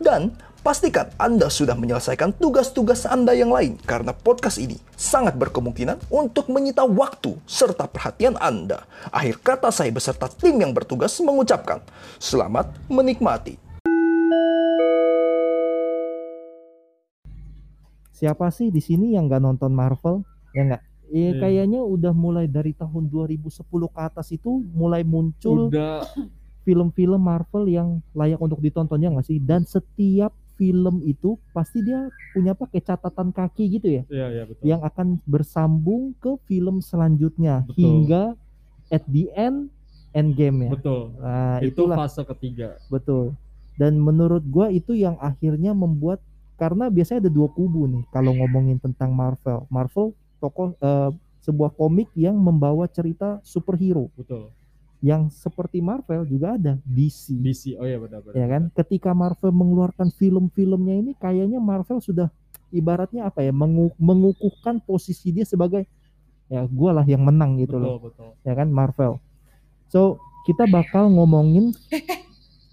dan Pastikan Anda sudah menyelesaikan tugas-tugas Anda yang lain karena podcast ini sangat berkemungkinan untuk menyita waktu serta perhatian Anda. Akhir kata saya beserta tim yang bertugas mengucapkan selamat menikmati. Siapa sih di sini yang nggak nonton Marvel? Ya nggak? Ya, Iya. kayaknya udah mulai dari tahun 2010 ke atas itu mulai muncul udah film-film Marvel yang layak untuk ditonton ya nggak sih? Dan setiap film itu pasti dia punya apa kayak catatan kaki gitu ya, ya ya betul yang akan bersambung ke film selanjutnya Betul. hingga at the end endgame ya. betul Nah, itu itulah fase ketiga betul. Dan menurut gua itu yang akhirnya membuat karena biasanya ada dua kubu nih kalau ngomongin tentang Marvel. Marvel tokoh eh, sebuah komik yang membawa cerita superhero betul yang seperti Marvel juga ada DC. DC oh ya benar benar ya kan? ketika Marvel mengeluarkan film-filmnya ini kayaknya Marvel sudah ibaratnya apa ya mengu- mengukuhkan posisi dia sebagai ya gua lah yang menang gitu betul loh betul. Ya kan Marvel? So kita bakal ngomongin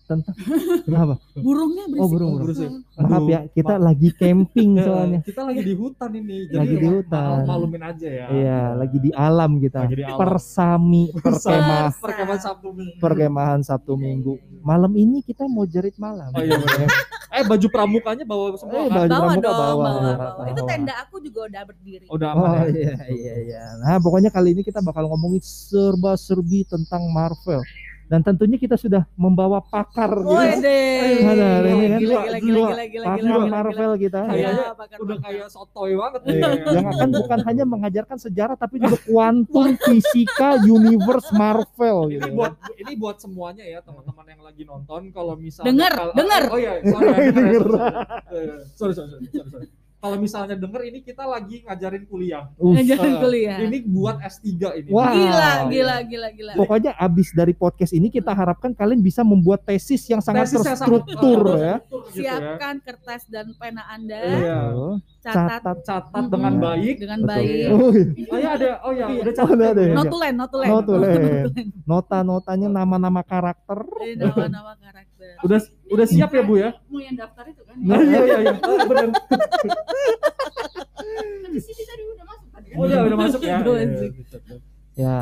tentang kenapa burungnya berisik. Oh, burung, burung. Hmm. maaf ya kita ma- lagi camping soalnya kita lagi di hutan ini jadi Lagi di hutan. mal- malumin aja ya iya lagi di alam kita Lagi di alam. persami perkemah perkemahan Sabtu Minggu perkemahan Sabtu Minggu malam ini kita mau jerit malam oh iya benar eh baju pramukanya bawa semua Eh, kan? baju Bawa pramuka dong, bawa, bawa, bawa. Itu bawa. tenda aku juga udah berdiri. udah aman Oh ya iya iya iya. Nah pokoknya kali ini kita bakal ngomongin serba-serbi tentang Marvel dan tentunya kita sudah membawa pakar gitu. deh. Ada, ini kan. Gila, gila, gila, gila, gila, pakar gila, gila, Marvel kita. gila. Kayaknya Iya, pakar udah kayak sotoy banget Iya, nih yang akan bukan hanya mengajarkan sejarah tapi juga kuantum fisika universe Marvel ini gitu. buat ini buat semuanya ya teman-teman yang lagi nonton kalau misalnya Denger, kalau- denger. oh iya ya, ya, ya. sorry sorry sorry, sorry. kalau misalnya denger ini kita lagi ngajarin kuliah Ngajarin Eh, kuliah. ini buat S3 ini Wah. Gila, gila, gila, gila. pokoknya abis dari podcast ini kita harapkan kalian bisa membuat tesis yang sangat Tesis yang sangat- terstruktur ya. terstruktur gitu ya. Siapkan kertas dan pena Anda, Iya. Catat catat. catat Mm-mm. dengan Iya. baik dengan Betul. baik. Oh, oh ya ada oh ya udah Oh, catat ada, ada. ya. Notulen, notulen. Notulen. Nota-notanya nama-nama karakter. Nama-nama karakter. Udah udah siap ya bu ya? Mau yang daftar itu kan? Nah, oh, iya iya iya. Oh, Kan di sini tadi udah masuk tadi kan? oh ya udah masuk ya. Iya, bisa, bisa. Ya,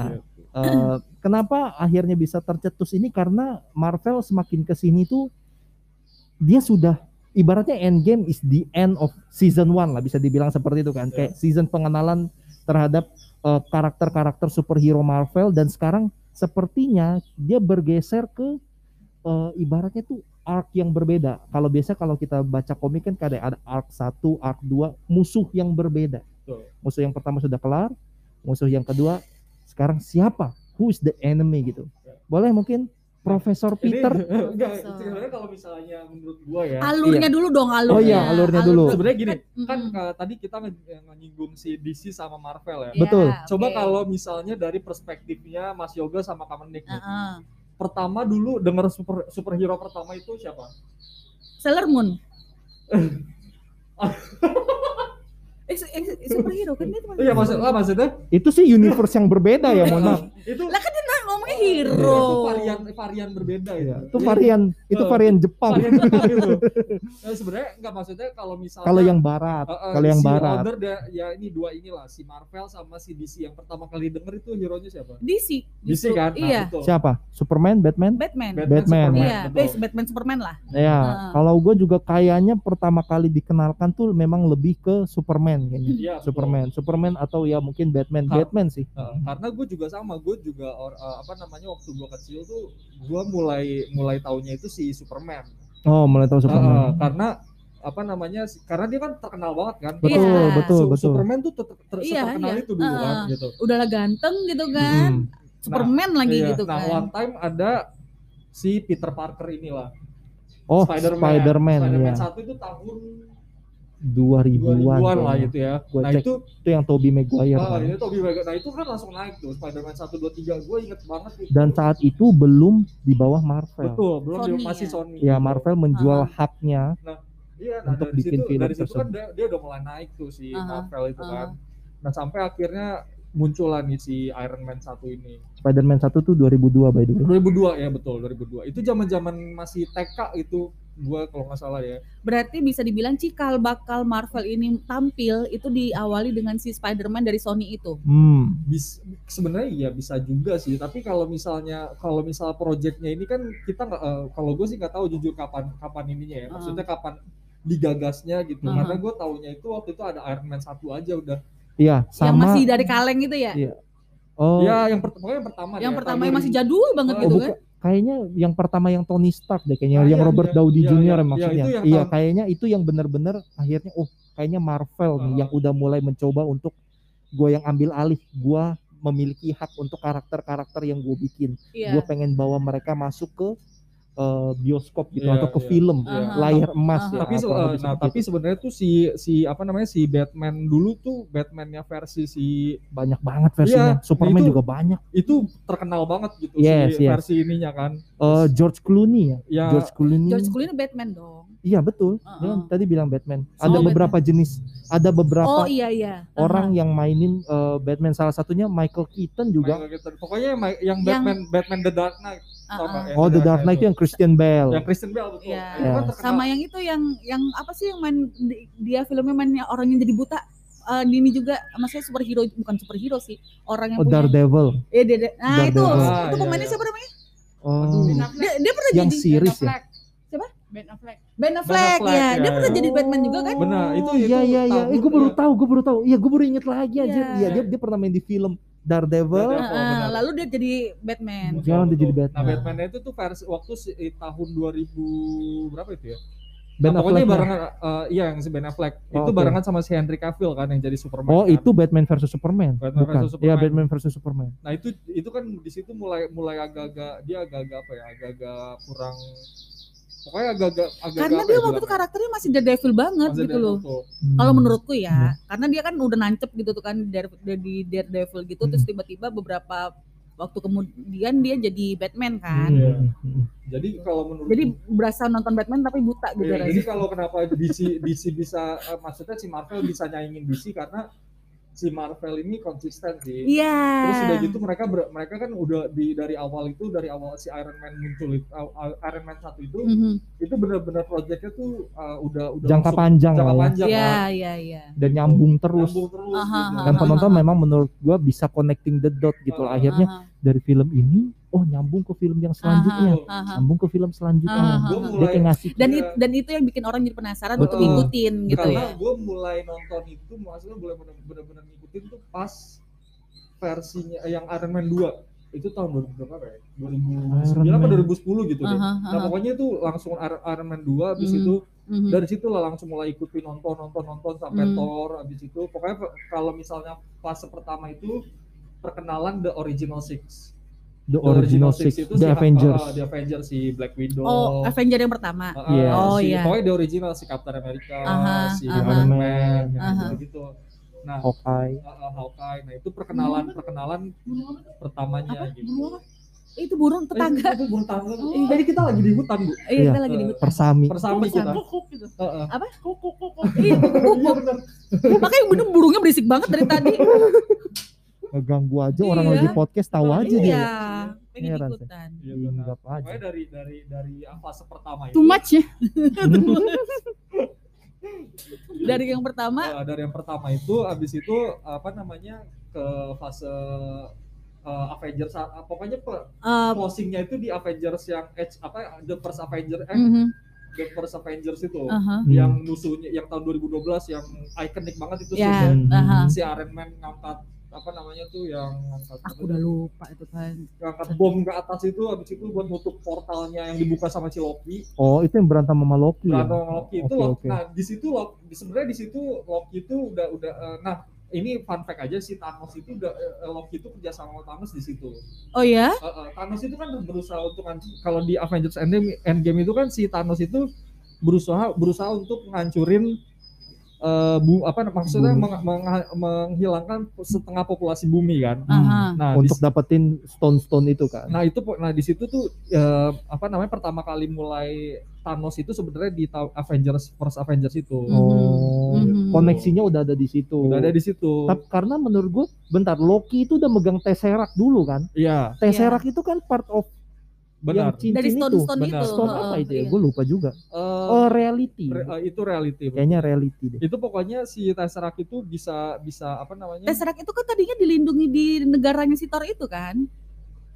eh, kenapa akhirnya bisa tercetus ini? Karena Marvel semakin ke sini tuh dia sudah ibaratnya Endgame is the end of season one lah bisa dibilang seperti itu kan. Kayak season pengenalan terhadap eh, karakter-karakter superhero Marvel dan sekarang sepertinya dia bergeser ke eh, ibaratnya tuh arc yang berbeda. Kalau biasa kalau kita baca komik kan kadang ada arc 1, arc 2, musuh yang berbeda. Betul. Musuh yang pertama sudah kelar, musuh yang kedua sekarang siapa? Who is the enemy gitu. Boleh mungkin Profesor ini Peter? enggak sebenarnya kalau misalnya menurut gua ya Alurnya dulu dong, alurnya. Oh iya, alurnya dulu. sebenarnya gini kan Mm-mm. eh, tadi kita nge- nyinggung si DC sama Marvel ya Iya, Betul. Coba oke. kalau misalnya dari perspektifnya Mas Yoga sama Kamenik nih. Heeh. Pertama dulu denger super superhero pertama itu siapa? Sailor Moon. eh, su- eh, superhero kan dia Iya maksud ah, maksudnya Itu sih universe yang berbeda ya, mohon maaf. itu Lah kan dia ngomongnya itu hero. varian varian berbeda itu. Iya, Itu varian, itu Eh, varian Jepang. varian Jepang gitu. Nah, sebenarnya enggak maksudnya kalau misalnya Kalau yang barat, eh, eh, kalau yang si barat. order dia- ya ini dua inilah si Marvel sama si DC yang pertama kali denger itu hero nya siapa? DC. DC kan? Nah, Iya. betul. Siapa? Superman, Batman? Batman. Batman. Iya, betul. eh, Batman Superman lah. Ya, Heeh. kalau gue juga kayaknya pertama kali dikenalkan tuh memang lebih ke Superman kayaknya. Iya, betul. Superman, Superman atau ya mungkin Batman, Batman sih. Uh, karena gue juga sama gue juga or- uh, apa namanya waktu gue kecil tuh gue mulai mulai taunya itu si Superman Oh, mulai tahu Uh, Superman. karena apa namanya si- karena dia kan terkenal banget kan betul, Iya. betul, Su- betul. Superman tuh ter- ter- Iya, terkenal iya. itu dulu kan Uh, gitu Udahlah ganteng gitu kan. Mm. Superman lagi Iya, gitu nah kan. one time ada si Peter Parker inilah Oh, Spider-Man Spider-Man, Spider-Man ya. satu itu tahun 2000-an 2000-an lah gitu ya. Gua nah cek. itu itu yang Tobey Maguire ah, kan. ini Tobey Maguire. Nah itu kan langsung naik tuh Spider-Man 1 2 3 gue inget banget itu. dan saat itu belum di bawah Marvel betul, belum Sony masih? Sony. ya gitu. Marvel menjual Aha. haknya Iya, nah untuk dari bikin situ, film dari situ kan tersebut. dia, dia udah mulai naik tuh si Aha, Marvel itu aha. kan. Nah sampai akhirnya munculan nih si Iron Man 1 ini. Spider-Man 1 tuh 2002 by the way 2002 ya betul 2002. Itu zaman-zaman masih TK itu gua kalau nggak salah ya. Berarti bisa dibilang cikal bakal Marvel ini tampil itu diawali dengan si Spider-Man dari Sony itu. hmm Bis, sebenarnya iya bisa juga sih. Tapi kalau misalnya kalau misal proyeknya ini kan kita nggak eh, kalau gue sih nggak tahu jujur kapan kapan ininya ya. Maksudnya kapan digagasnya gitu. Aha. Karena gue taunya itu waktu itu ada Iron Man 1 aja udah. iya Yang sama masih dari kaleng itu ya. Iya. oh Ya yang, per, pokoknya yang pertama Yang ya, pertama yang masih 2000. jadul banget Oh, gitu oh, kan. Kayaknya yang pertama yang Tony Stark deh kayaknya Ah, yang iya, Robert iya. Downey Iya, Jr. iya, ya iya, maksudnya iya tahun- kayaknya itu yang benar-benar akhirnya oh kayaknya Marvel nih Ah. yang udah mulai mencoba untuk gue yang ambil alih gue memiliki hak untuk karakter-karakter yang gue bikin Iya. gue pengen bawa mereka masuk ke eh, bioskop gitu Iya, atau ke iya. film Aha. layar emas Aha. ya tapi eh, lebih nah seperti tapi sebenarnya tuh si si apa namanya si Batman dulu tuh Batmannya versi si banyak banget versinya Iya, Superman itu- juga banyak itu terkenal banget gitu Yes, si yes. versi ininya kan Eh, George Clooney ya ya George Clooney George Clooney Batman dong. iya betul Uh-uh. dia tadi bilang Batman Oh, ada Batman. beberapa jenis ada beberapa Oh iya iya. orang yang mainin eh, Batman salah satunya Michael Keaton juga Michael Keaton. pokoknya yang, yang Yang- Batman Batman The Dark Knight Ya, oh The Dark Knight itu yang Christian Bale yang Christian Bale betul Iya. Itu kan Ya. terkenal. Sama yang itu yang yang apa sih yang main di- dia filmnya mainnya orang yang jadi buta. Eh ini juga maksudnya superhero bukan superhero sih orang yang oh punya Daredevil Eh, dia, dia- nah itu Daredevil. Ah, itu iya, pemainnya iya. siapa namanya? oh Dia, dia pernah yang jadi series ya Siapa? Ben Affleck. Ben Affleck, Affleck, ya. Dia ya, pernah ya. jadi Batman juga kan? Benar, itu- Oh, itu iya iya iya eh gue baru iya. tahu gue baru tahu iya gue baru inget lagi aja Iya. iya dia dia pernah main di film Daredevil Daredevil. Benar. lalu dia jadi Batman. Jangan dia jadi Nah Batman. Batman itu tuh versi waktu si, eh, tahun 2000 berapa itu ya Ben nah, pokoknya Affleck barengan eh, iya yang si Ben Affleck Oh, itu oke. barengan sama si Henry Cavill kan yang jadi Superman oh kan. itu Batman versus Superman Batman bukan versus ya Superman. Batman versus Superman Nah itu itu kan di situ mulai mulai agak-agak dia agak-agak apa ya agak-agak kurang pokoknya agak-agak agak Karena dia waktu itu karakternya masih Daredevil banget gitu loh. Hmm. Kalau menurutku ya, Iya. karena dia kan udah nancep gitu tuh kan dari di Daredevil gitu, terus Hmm. tiba-tiba beberapa waktu kemudian dia jadi Batman kan. Iya. Hmm, hmm. Jadi kalau menurut Jadi berasa nonton Batman tapi buta gitu. Iya, rasanya. jadi kalau kenapa DC DC bisa eh, maksudnya si Marvel bisa nyaingin DC karena si Marvel ini konsisten sih. Iya. Terus udah gitu mereka ber- mereka kan udah di dari awal itu dari awal si Iron Man muncul itu Iron Man satu itu Mhm. itu benar-benar proyeknya tuh uh, udah udah jangka langsung- panjang jangka lah ya panjang Iya, iya, iya. dan nyambung terus Nyambung terus Aha, gitu. dan aha. penonton memang menurut gua bisa connecting the dot gitu Ah, lah. akhirnya Aha, dari film ini oh nyambung ke film yang selanjutnya Betul. aha. nyambung ke film selanjutnya Aha, Gua aha. dia mulai kayak ngasih Dan Iya. it- dan itu yang bikin orang jadi penasaran Betul. untuk ngikutin gitu karena ya. gue mulai nonton itu maksudnya mulai bener-bener ngikutin tuh pas versinya eh, yang Iron Man 2 itu tahun 2000 berapa ya? 2009 Iron apa Man. 2010 gitu deh. Aha, Nah aha. pokoknya itu langsung Iron Man 2 habis Mhm. itu Mhm. dari situ lah langsung mulai ikutin nonton nonton nonton sampai Hmm. Thor habis itu pokoknya kalau misalnya fase pertama itu perkenalan The Original Six. the original six itu the si- Avengers uh, The Avengers si Black Widow. Oh, Avenger yang pertama. Uh, Yes. Oh, si, iya. Pokoknya The Original si Captain America, Aha, si aha. Iron Man, Aha. gitu gitu. Nah, Hawkeye uh, uh, Hawkeye. Nah, itu perkenalan perkenalan pertamanya gitu. Itu burung tetangga. Eh, itu burung tetangga. Jadi kita lagi di hutan, Bu. Iya, kita lagi di Eh, hutan. persami Persami kita. Kukuk gitu. Heeh. Apa? Kukuk kukuk. Iya, Iya benar. makanya bener burungnya berisik banget dari tadi. ngeganggu aja orang Iya. lagi podcast tahu aja dia Iya, pengen Heran sih. ikutan. Iya benar. nggak apa aja. Pokoknya dari dari dari fase pertama itu. Too much ya. Dari yang pertama, uh, dari yang pertama itu habis itu apa namanya ke fase uh, Avengers uh, pokoknya pe- eh, closingnya itu di Avengers yang Edge apa the first Avenger eh mhm, the first Avengers itu aha. yang musuhnya yang tahun 2012 yang ikonik banget itu sih Hmm. aha. si Iron Man ngangkat apa namanya tuh yang ngangkat Aku udah lupa itu kan. ngangkat bom ke atas itu habis itu buat nutup portalnya yang dibuka sama si Loki oh itu yang berantem sama Loki ya? berantem sama Loki itu Oke, Loki- nah di situ Loki sebenarnya di situ Loki itu udah udah eh, nah ini fun fact aja si Thanos itu udah eh, Loki itu kerja sama Thanos di situ Oh ya? Eh, Thanos itu kan berusaha untuk kalau di Avengers Endgame, Endgame itu kan si Thanos itu berusaha berusaha untuk ngancurin eh, bu, apa maksudnya meng- meng- menghilangkan setengah populasi bumi kan. Aha. Nah, di untuk dapetin stone-stone itu kan. Nah itu nah di situ tuh eh, apa namanya pertama kali mulai Thanos itu sebenarnya di Avengers First Avengers itu. Oh, Mhm. koneksinya udah ada di situ. udah ada di situ. Tapi karena menurut gue, bentar Loki itu udah megang Tesseract dulu kan. Iya Tesseract itu kan part of yang benar. cincin Dari itu. stone-stone benar. itu. Stone apa itu ya? iya. Gue lupa juga. Eh, Oh reality. re- eh, itu reality. bro. Kayaknya reality deh. Itu pokoknya si Tesseract itu bisa bisa apa namanya? Tesseract itu kan tadinya dilindungi di negaranya si Thor itu kan?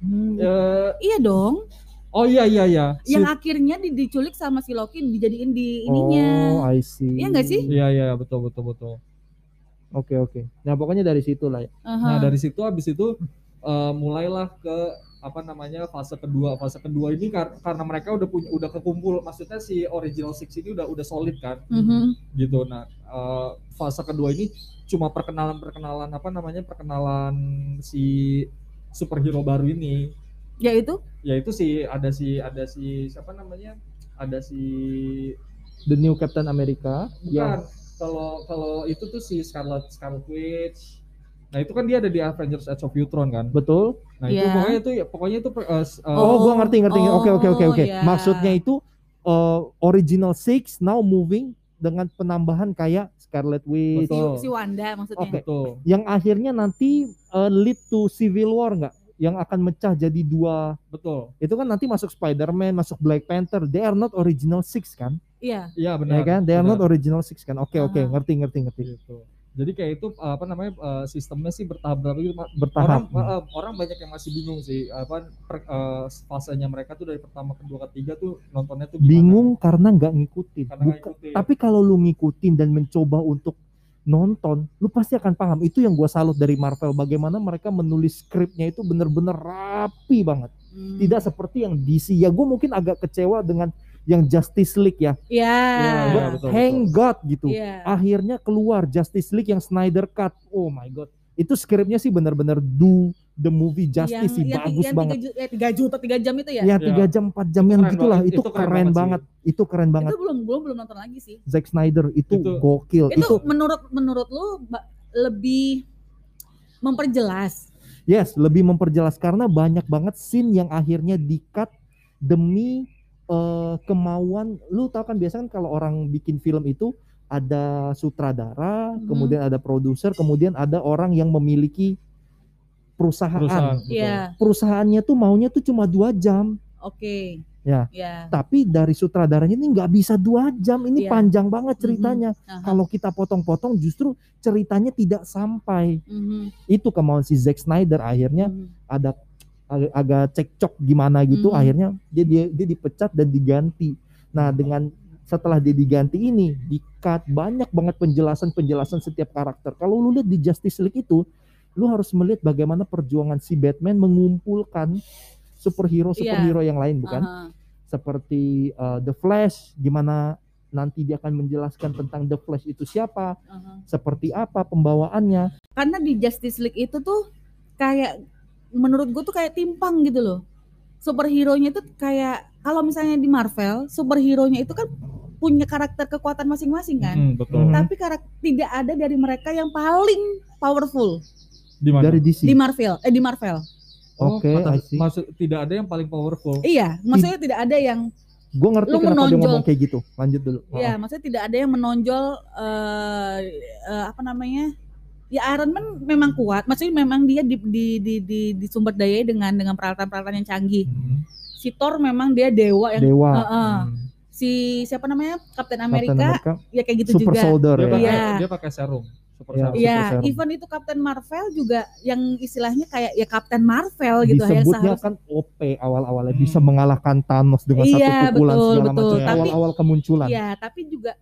Eh, Iya dong. oh iya iya iya. Si- Yang akhirnya di- diculik sama si Loki dijadiin di ininya. Oh, I see. Iya nggak sih? Iya iya betul betul betul. Oke oke. Nah pokoknya dari situ lah ya. Nah Aha. dari situ habis itu eh, mulailah ke apa namanya fase kedua. Fase kedua ini kar- karena mereka udah punya udah kekumpul. Maksudnya si original six ini udah udah solid kan. Mhm. gitu. Nah, eh, fase kedua ini cuma perkenalan-perkenalan apa namanya perkenalan si superhero baru ini. Yaitu Yaitu si ada si ada si siapa namanya? Ada si The New Captain America. bukan kalau kalau itu tuh si Scarlet Scarlet Witch. Nah itu kan dia ada di Avengers Age of Ultron kan. Betul. Nah itu Iya. pokoknya itu ya pokoknya itu eh, s- eh, Oh, gua ngerti ngerti. Oke oke oke oke. iya. Maksudnya itu uh, original six now moving dengan penambahan kayak Scarlet Witch si, Betul. si Wanda maksudnya. Oke. betul. yang akhirnya nanti uh, lead to Civil War nggak? Yang akan mecah jadi dua. Betul. Itu kan nanti masuk Spider-Man, masuk Black Panther. They are not original six kan? Iya. Iya Ya benar. kan? They are benar. not original six kan? Oke oke, Ah. ngerti ngerti ngerti. gitu. Jadi kayak itu apa namanya eh, sistemnya sih bertahap gitu. Ma- Bertahap. Orang eh, orang banyak yang masih bingung sih apa per- eh, fasenya mereka tuh dari pertama kedua ketiga tuh nontonnya tuh gimana. Bingung karena nggak ngikutin. karena nggak Bukan- ikutin. Tapi kalau lu ngikutin dan mencoba untuk nonton, lu pasti akan paham. Itu yang gua salut dari Marvel. Bagaimana mereka menulis skripnya itu bener-bener rapi banget. Hmm. Tidak seperti yang DC. Ya gue mungkin agak kecewa dengan yang Justice League ya. Iya. Iya, But iya, betul, thank God gitu. Iya. Akhirnya keluar Justice League yang Snyder Cut. Oh my God. Itu skripnya sih bener-bener do the movie justice sih. yang, Bagus yang banget. Tiga, eh, tiga juta tiga jam itu ya? Ya tiga jam empat jam yang gitulah itu, Itu keren keren, banget banget. Itu keren banget. Itu belum belum belum nonton lagi sih. Zack Snyder itu, Itu- gokil. Itu, Itu, menurut menurut lu lebih memperjelas. yes lebih memperjelas karena banyak banget scene yang akhirnya di-cut demi eh, kemauan. Lu tahu kan biasa kan kalau orang bikin film itu ada sutradara, Mhm. kemudian ada produser, kemudian ada orang yang memiliki perusahaan. perusahaan. Iya. Perusahaannya tuh maunya tuh cuma dua jam. Oke. Ya. Ya. Tapi dari sutradaranya ini nggak bisa dua jam. Ini Iya. panjang banget ceritanya. Aha. Kalau kita potong-potong justru ceritanya tidak sampai. Mhm. Itu kemauan si Zack Snyder. Akhirnya Mhm. ada ag- agak cekcok gimana gitu. Mhm. Akhirnya dia, dia dia dipecat dan diganti. Nah dengan setelah dia diganti ini di-cut banyak banget penjelasan-penjelasan setiap karakter. Kalau lu lihat di Justice League itu, lu harus melihat bagaimana perjuangan si Batman mengumpulkan superhero-superhero yang lain bukan? Aha. seperti uh, The Flash, gimana nanti dia akan menjelaskan tentang The Flash itu siapa, Aha. seperti apa pembawaannya. Karena di Justice League itu tuh kayak menurut gue tuh kayak timpang gitu loh. Superhero-nya itu kayak kalau misalnya di Marvel, superhero-nya itu kan punya karakter kekuatan masing-masing kan. Hmm, betul. Mhm. Tapi karakter tidak ada dari mereka yang paling powerful Di mana? Dari DC. di Marvel. Eh di Marvel. Oh, Oke, see. maksud tidak ada yang paling powerful. Iya, maksudnya tidak ada yang Gue ngerti Lu kenapa dia menonjol. ngomong kayak gitu. Lanjut dulu. Iya, maksudnya tidak ada yang menonjol eh eh, apa namanya? Ya Iron Man memang kuat, maksudnya memang dia di di di di, di sumber daya dengan dengan peralatan-peralatan yang canggih. Hmm. Si Thor memang dia dewa yang Dewa, Heeh. Hmm. si siapa namanya? Kapten Captain Amerika, America, ya kayak gitu Super juga. Soldier. Dia ya. pakai Iya. dia pakai serum. Super Iya. serum. Iya, even itu Kapten Marvel juga yang istilahnya kayak ya Kapten Marvel gitu ya Disebutnya seharusnya. kan OP awal-awalnya Hmm. bisa mengalahkan Thanos dengan Iya, satu pukulan betul, segala betul. macam. Tapi- Awal-awal kemunculan. Iya, tapi juga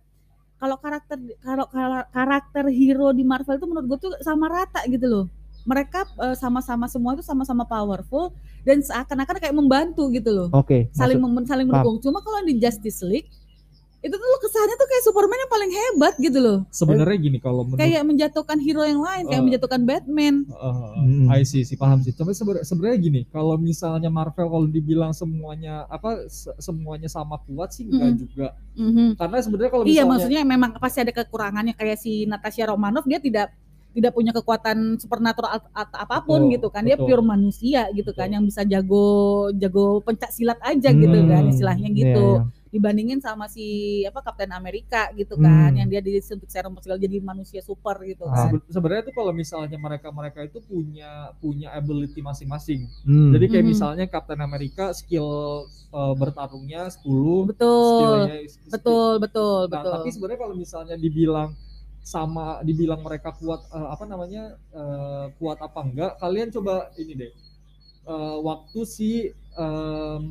kalau karakter kalau kara- karakter hero di Marvel itu menurut gue tuh sama rata gitu loh. Mereka eh, sama-sama semua itu sama-sama powerful dan seakan-akan kayak membantu gitu loh. Oke. Saling maksud- mem- saling mendukung. Cuma kalau di Justice League itu tuh kesannya tuh kayak Superman yang paling hebat gitu loh. Sebenarnya gini kalau menurut Kayak menjatuhkan hero yang lain, kayak Eh. menjatuhkan Batman. Uh, Hmm. I see, sih paham sih. Tapi sebenarnya gini, kalau misalnya Marvel kalau dibilang semuanya apa se- semuanya sama kuat sih enggak Mm-mm. juga. Mhm. Karena sebenarnya kalau Iya, misalnya maksudnya memang pasti ada kekurangannya kayak si Natasha Romanoff dia tidak tidak punya kekuatan supernatural at- at- apa pun Betul, gitu kan. Dia betul. pure manusia gitu kan Betul. yang bisa jago jago pencak silat aja gitu Hmm, kan istilahnya iya, gitu. iya. Dibandingin sama si apa Kapten Amerika gitu kan Hmm. yang dia disuntik serum segala jadi manusia super gitu Ah. kan. sebe- sebenarnya tuh kalau misalnya mereka-mereka itu punya punya ability masing-masing. Hmm. Jadi kayak Mhm. misalnya Captain America skill uh, bertarungnya 10, Betul. skillnya Betul, betul, Nah, betul. tapi sebenarnya kalau misalnya dibilang sama dibilang mereka kuat eh, apa namanya eh, kuat apa enggak kalian coba ini deh Eh, waktu si em,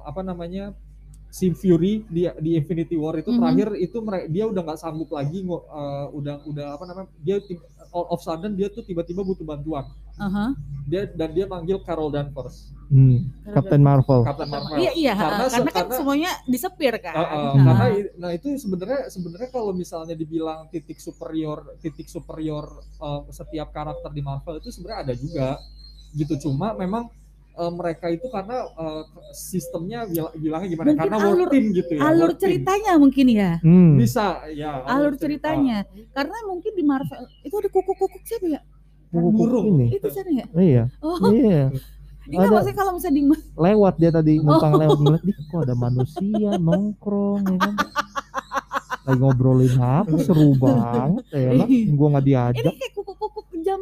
apa namanya si Fury di di Infinity War itu Mhm. terakhir itu dia udah nggak sanggup lagi eh, udah udah apa namanya dia all of sudden dia tuh tiba-tiba butuh bantuan Aha. dia dan dia manggil Carol Danvers Hmm. Captain Marvel. Captain Marvel Iya, iya, Karena karena, se- kan karena- semuanya disepir kan. Uh, uh, Nah. karena nah itu sebenarnya sebenarnya kalau misalnya dibilang titik superior titik superior uh, setiap karakter di Marvel itu sebenarnya ada juga gitu cuma memang uh, mereka itu karena uh, sistemnya bil- bilangnya gimana Mungkin karena alur- work team gitu ya alur work team. ceritanya mungkin ya. Hmm. bisa ya Alur cerita. ceritanya. Karena mungkin di Marvel itu ada kuku-kuku siapa ya? Burung. ini. Itu sana ya? Iya. Oh, Iya. enggak Ada maksudnya kalau misalnya di lewat dia tadi numpang Oh. lewat ngeliat, "Ih, kok ada manusia nongkrong ya kan. Lagi ngobrolin apa seru banget ya lah. Gua nggak ini diajak. kayak kuku-kuku jam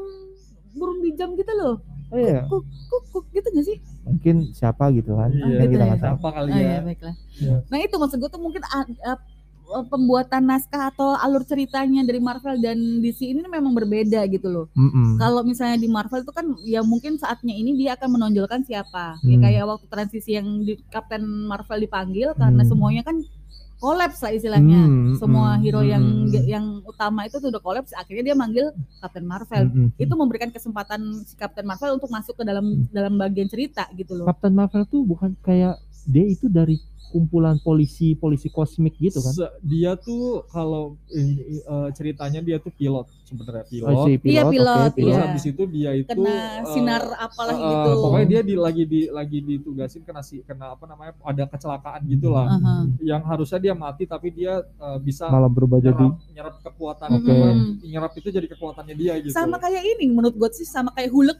burung di jam gitu loh. Iya. Kuk-kuk gitu gak sih? Mungkin siapa gitu kan. Iya, Yang kita nggak tahu. siapa kali Oh, ya iya, baiklah. Iya. Nah itu maksud gue tuh mungkin a- pembuatan naskah atau alur ceritanya dari Marvel dan DC ini memang berbeda gitu loh. Mm-mm. Kalau misalnya di Marvel itu kan ya mungkin saatnya ini dia akan menonjolkan siapa. Ya Hmm. kayak waktu transisi yang di Captain Marvel dipanggil karena Hmm. semuanya kan kolaps lah istilahnya. Hmm, Semua hmm, hero yang hmm. yang utama itu tuh udah kolaps akhirnya dia manggil Captain Marvel. Mm-mm. Itu memberikan kesempatan si Captain Marvel untuk masuk ke dalam dalam bagian cerita gitu loh. Captain Marvel tuh bukan kayak dia itu dari kumpulan polisi polisi kosmik gitu kan. Se- dia tuh kalau eh, ceritanya dia tuh pilot sebenarnya pilot Oh, si pilot, Iya, pilot, Terus Iya. habis itu dia itu Kena eh, sinar apalah gitu. Pokoknya dia di, lagi di lagi ditugasin kena si kena apa namanya ada kecelakaan gitulah. Aha. Yang harusnya dia mati tapi dia eh, bisa Malah berubah jadi nyerap, nyerap kekuatan Mm-mm. nyerap itu jadi kekuatannya dia gitu. Sama kayak ini menurut gue sih sama kayak Hulk.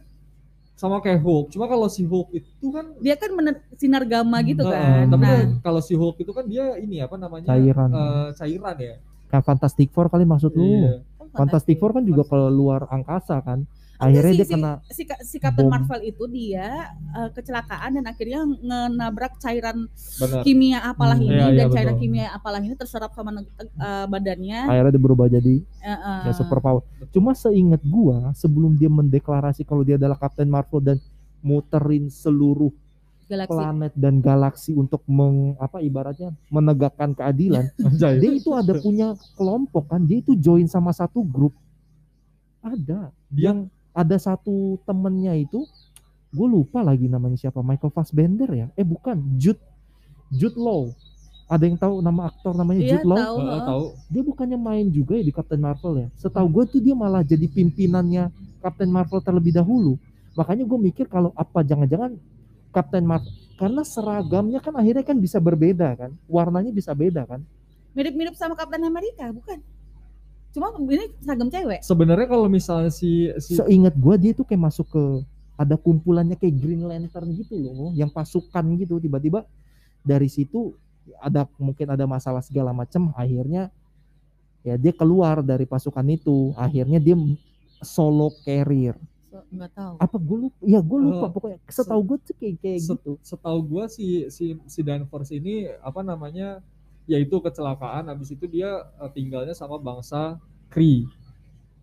Sama kayak Hulk. Cuma kalau si Hulk itu kan Dia kan mener- sinar gamma gitu eh, kan. tapi Nah, kalau si Hulk itu kan dia ini apa namanya? Cairan. eh, cairan ya. kayak Fantastic Four kali maksud lu. Iya. oh, Fantastic Four kan juga keluar angkasa kan. Akhirnya si, dia si- kena si, si Captain bom. Marvel itu dia eh, kecelakaan dan akhirnya ngenabrak cairan Benar. kimia apalah Hmm. ini Iya, iya, dan cairan betul. kimia apalah ini terserap sama eh, badannya. akhirnya dia berubah jadi eh, ya super power. Cuma seingat gua sebelum dia mendeklarasi kalau dia adalah Captain Marvel dan muterin seluruh galaksi. planet dan galaksi untuk meng, apa ibaratnya menegakkan keadilan. Dia itu ada punya kelompok kan, dia itu join sama satu grup. Ada. Dia- Yang ada satu temennya itu gue lupa lagi namanya siapa Michael Fassbender ya? Eh bukan Jude Jude Law. Ada yang tahu nama aktor namanya Iya Jude Law? tahu. Tahu. dia bukannya main juga ya di Captain Marvel ya? Setahu gue tuh dia malah jadi pimpinannya Captain Marvel terlebih dahulu. Makanya gue mikir kalau apa jangan-jangan Captain Marvel karena seragamnya kan akhirnya kan bisa berbeda kan? Warnanya bisa beda kan? Mirip-mirip sama Captain Amerika, bukan? Cuma ini seragam cewek. Sebenarnya kalau misalnya si si seingat gue dia tuh kayak masuk ke ada kumpulannya kayak Green Lantern gitu loh yang pasukan gitu. Tiba-tiba dari situ ada mungkin ada masalah segala macam akhirnya ya dia keluar dari pasukan itu. Akhirnya dia solo carrier. So, nggak tahu. apa gue lupa? Ya gue lupa Eh, pokoknya. Setahu gue tuh kayak kayak se- gitu. setahu gua si si si Danvers ini apa namanya yaitu kecelakaan habis itu dia eh, tinggalnya sama bangsa Kree.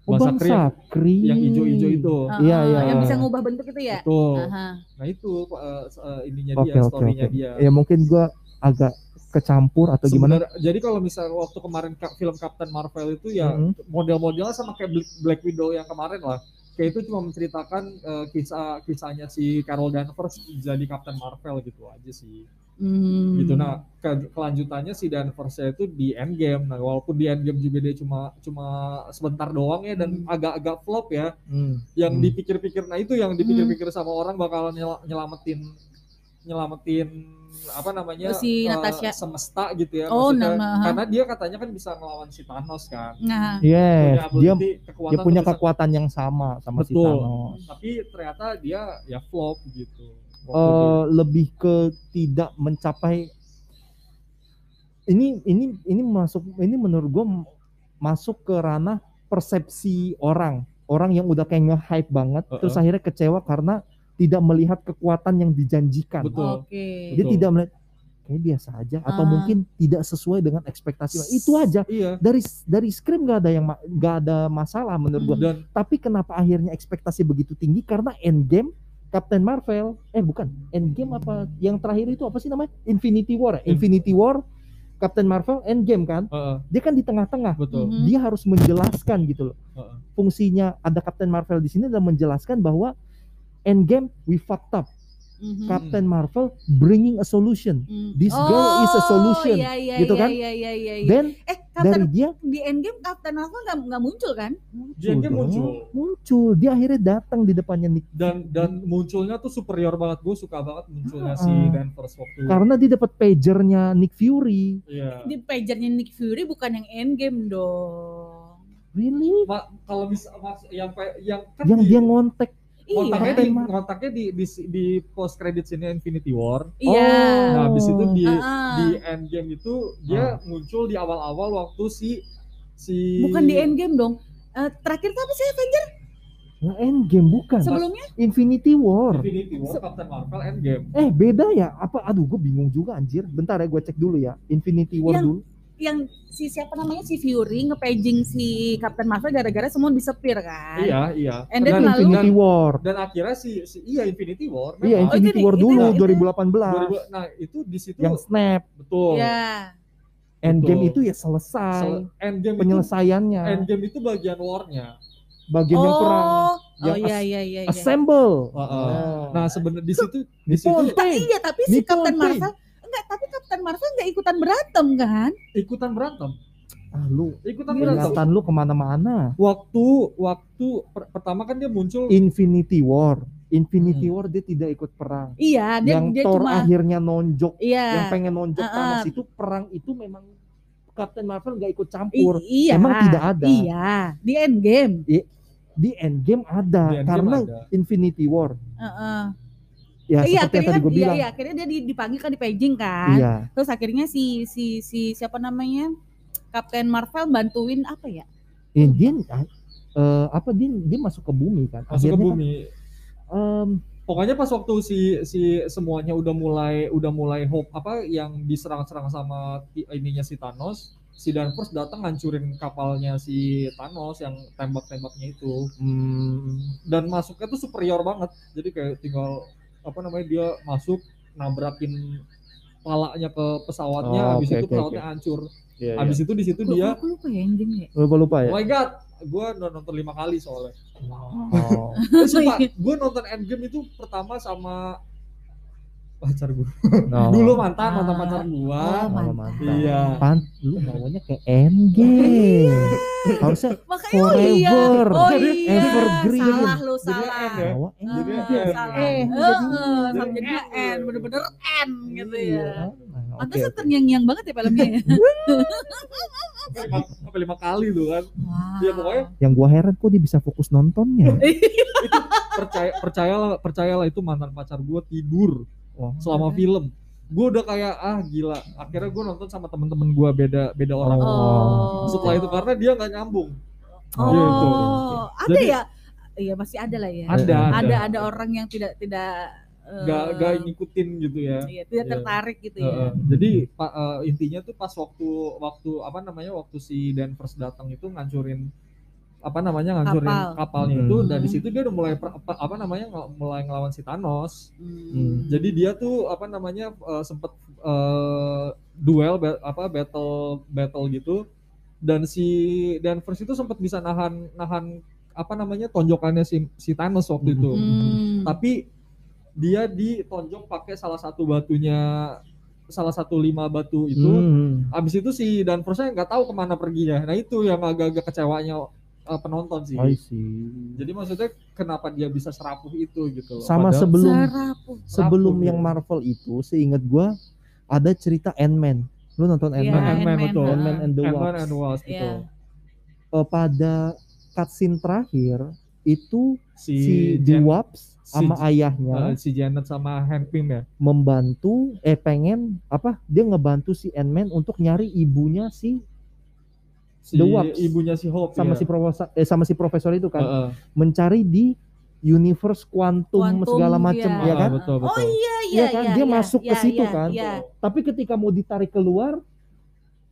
oh Bangsa Kree bangsa yang, Kree yang hijau-hijau itu. Ah, Iya, ah, iya. Yang bisa ngubah bentuk itu ya. Betul. Aha. Nah itu eh, eh, ininya oke dia, oke storynya oke dia. ya mungkin gue agak kecampur atau gimana Sebenarnya- jadi kalau misalnya waktu kemarin ka- film Captain Marvel itu ya Mhm. model-modelnya sama kayak Black, Black Widow yang kemarin lah. Kayak itu cuma menceritakan eh, kisah kisahnya si Carol Danvers jadi Captain Marvel gitu aja sih. Hmm. gitu nah ke- kelanjutannya si Danvers itu di endgame nah walaupun di endgame juga dia cuma cuma sebentar doang ya dan Hmm. agak-agak flop ya Hmm. yang Hmm. dipikir-pikir nah itu yang dipikir-pikir sama orang bakalan nyel- nyelamatin nyelamatin apa namanya Si eh, Natasha. semesta gitu ya Oh, maksudnya. nama- karena dia katanya kan bisa ngelawan si Thanos kan Nah, Yes, punya dia kekuatan dia punya kekuatan yang sama sama si Betul. Thanos. tapi ternyata dia ya flop gitu Eh, lebih ke tidak mencapai ini ini ini masuk ini menurut gua m- masuk ke ranah persepsi orang orang yang udah kayak nge-hype banget Uh-uh. terus akhirnya kecewa karena tidak melihat kekuatan yang dijanjikan Betul. oke. dia Betul. tidak melihat kayak biasa aja atau Ah. mungkin tidak sesuai dengan ekspektasi itu aja iya dari dari skrip nggak ada yang nggak ada masalah menurut gua dan tapi kenapa akhirnya ekspektasi begitu tinggi karena Endgame Captain Marvel eh bukan Endgame apa yang terakhir itu apa sih namanya? Infinity War ya? In- Infinity War Captain Marvel Endgame kan? Heeh, dia kan di tengah-tengah. Betul. Mhm. dia harus menjelaskan gitu loh. Heeh. fungsinya ada Captain Marvel di sini adalah menjelaskan bahwa Endgame we fucked up Mhm. Captain Marvel bringing a solution Hmm. this girl is a solution, iya, iya, gitu iya, kan? Iya, iya, iya, iya. then eh, dari Captain dia di Endgame Captain Marvel nggak nggak muncul kan? dia dia dong. muncul muncul dia akhirnya datang di depannya Nick dan dan munculnya tuh superior banget gue suka banget munculnya si Ah. Danvers waktu karena dia dapat pagernya Nick Fury iya Di pagernya Nick Fury bukan yang Endgame dong. really Ma- kalau bisa mas, yang yang kan yang di, dia ngontek Iya. di Captain Mar- ngontaknya di di, di post credit sini Infinity War. Iya. nah habis itu di Ah. di Endgame itu dia muncul di awal-awal waktu si si Bukan di Endgame dong. Eh, terakhir tuh apa sih Avenger? Nah, Endgame bukan. Sebelumnya? Infinity War. Infinity War Captain Marvel Endgame. Eh beda ya. Apa? Aduh gue bingung juga anjir. Bentar ya gue cek dulu ya. Infinity War Yang- dulu Yang si siapa namanya si Fury ngepaging si Captain Marvel gara-gara semua disepir kan? iya iya And then dan, lalu- Infinity War dan akhirnya si, si iya Infinity War iya memang. Oh, Infinity itu War dulu itu- itu- 2018 2000 nah itu di situ yang snap betul Iya. Endgame Betul. itu ya selesai Sel- Endgame itu penyelesaiannya Endgame itu bagian war-nya bagian yang perang Oh, oh Yang iya as- iya iya. iya. assemble Heeh. Nah, Nah sebenarnya di situ di situ. Iya, tapi si Captain. Marvel enggak, tapi Captain Marvel enggak ikutan berantem kan? ikutan berantem, ah lu ikutan berantem. ingatan lu ke mana-mana Waktu waktu per- pertama kan dia muncul Infinity War Infinity Hmm. War dia tidak ikut perang Iya, dia yang dia Thor cuma akhirnya nonjok iya. yang pengen nonjok Ah, Thanos ah. itu perang itu memang Captain Marvel nggak ikut campur I- iya. Emang tidak ada. Iya, di Endgame. di Endgame ada Di Endgame karena ada. Infinity War Heeh. Ya iya, seperti yang akhirnya tadi kan, gue iya, bilang iya, akhirnya dia di- dipanggil kan di paging kan. iya Terus akhirnya si si si siapa namanya? Captain Marvel bantuin apa ya? Ya, dia eh, apa dia dia masuk ke bumi kan masuk ke Akhirnya bumi. kan, em, Pokoknya pas waktu si si semuanya udah mulai udah mulai hope apa yang diserang-serang sama ininya si Thanos, si Danvers datang ngancurin kapalnya si Thanos yang tembak-tembaknya itu. hmm, dan masuknya tuh superior banget jadi kayak tinggal apa namanya dia masuk nabrakin palanya ke pesawatnya Oh, habis oke, itu oke, pesawatnya hancur iya, habis itu di situ dia lupa ya endingnya. ya. lupa lupa ya oh my god gue nonton lima kali soalnya oh. eh, sumpah gue nonton Endgame itu pertama sama pacar gue no. dulu mantan Ah. mantan pacar gue Oh, Oh, mantan. mantap. Iya. Pan, lu maunya kayak Endgame. Harusnya Makanya oh iya. Forever. Oh Jadi iya. evergreen. Salah lu Jadinya salah. end ya? bawa Ah, Jadi. N. salah. Eh, Heeh, jadi- N, bener-bener N gitu ya. Oke, Pantesan oke. terngiang-ngiang banget ya filmnya ya. sampai lima, kali tuh kan Wow. ya pokoknya Yang gua heran kok dia bisa fokus nontonnya. percaya percayalah percayalah itu mantan pacar gue tidur Wah. selama film gue udah kayak ah gila akhirnya gue nonton sama temen-temen gue beda beda orang Oh. setelah itu karena dia nggak nyambung Oh, Gitu. ada Jadi- ya? Iya masih ada lah ya. ada Ada ada orang yang tidak tidak eh, nggak nggak ngikutin gitu ya iya, tidak Iya. tertarik gitu Heeh. ya. jadi pa- eh, intinya tuh pas waktu waktu apa namanya waktu si Danvers datang itu ngancurin apa namanya ngancurin Kapal. kapalnya Hmm. itu dan di Hmm. situ dia udah mulai per- apa, apa namanya mulai ngelawan si Thanos Hmm. jadi dia tuh apa namanya eh, sempet eh, duel ba- apa battle battle gitu dan si Danvers itu sempat bisa nahan nahan apa namanya tonjokannya si si Thanos waktu itu Hmm. tapi dia ditonjok pakai salah satu batunya salah satu lima batu itu Hmm. abis itu si Danversnya nggak tahu ke mana perginya nah itu yang agak-agak kecewanya uh, penonton sih I see. jadi maksudnya kenapa dia bisa serapuh itu gitu loh. Sama Padahal- sebelum Serapuh. sebelum Rapuh, yang ya. Marvel itu, seingat gua ada cerita Ant-Man. Lu nonton Iya, Ant-Man? kan? Ant-Man, betul. Ant-Man and the Ant-Man Wasp. and the Wasp Iya. gitu. Eh, pada cutscene terakhir itu si, si The Wasp si sama J- ayahnya uh, si Janet sama Hank Pym ya membantu eh pengen apa dia ngebantu si Ant-Man untuk nyari ibunya si si The Wasp. ibunya si Hope sama ya. si profesor eh sama si profesor itu kan Heeh. mencari di universe Quantum, segala macam iya. ya kan Ah, betul Oh betul iya Iya iya kan? iya, Dia iya, masuk ke iya, situ iya, kan? Iya. tapi ketika mau ditarik keluar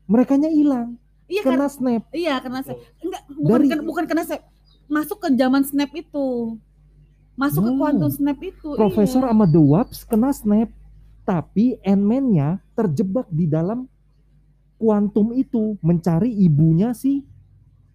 mereka hilang Iya kena karena snap iya karena saya enggak bukan Dari- ken- bukan karena saya masuk ke zaman snap itu. Masuk ke Oh. quantum snap itu. profesor iya. sama The Wasp kena snap tapi Ant-Man-nya terjebak di dalam kuantum itu mencari ibunya si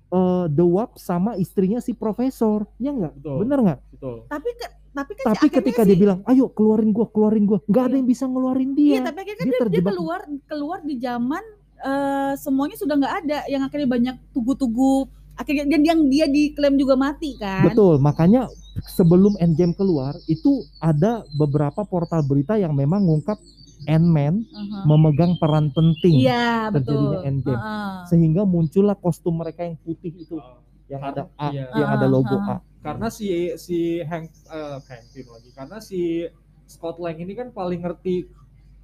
eh, The Wasp sama istrinya si profesor. Ya nggak? Betul. bener nggak? Betul. Tapi ke- tapi kan tapi ketika si- dia bilang ayo keluarin gua keluarin gua. Nggak ada Iya. yang bisa ngeluarin Iya, dia tapi akhirnya kan dia dia, dia keluar keluar di zaman eh, semuanya sudah nggak ada, yang akhirnya banyak tugu-tugu. Akhirnya dan yang dia diklaim juga mati kan. betul. Makanya sebelum Endgame keluar itu ada beberapa portal berita yang memang ngungkap Ant-Man Aha. memegang peran penting Iya, terjadinya betul. Endgame. Heeh. sehingga muncullah kostum mereka yang putih itu yang ada A Iya. yang ada logo Ah, A karena si si Hank eh, Hank Pym lagi karena si Scott Lang ini kan paling ngerti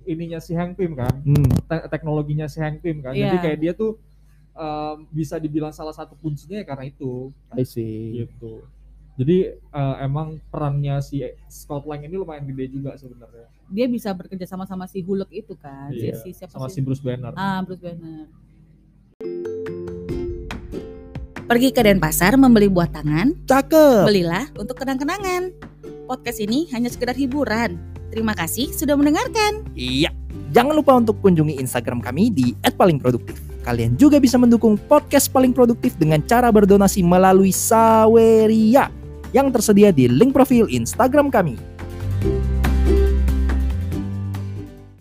ininya si Hank Pym kan Hmm. te- teknologinya si Hank Pym kan Iya. jadi kayak dia tuh em, bisa dibilang salah satu kuncinya ya karena itu I see. gitu jadi eh, emang perannya si Scott Lang ini lumayan gede juga sebenarnya Dia bisa bekerja sama sama si Hulk itu kan. Si- Iya, Si, siapa sama si Bruce Banner Ah, Bruce Banner. Pergi ke Denpasar membeli buah tangan, Cakep. belilah untuk kenang-kenangan. Podcast ini hanya sekedar hiburan. Terima kasih sudah mendengarkan. Iya, jangan lupa untuk kunjungi Instagram kami di @palingproduktif. Kalian juga bisa mendukung podcast paling produktif dengan cara berdonasi melalui Saweria yang tersedia di link profil Instagram kami.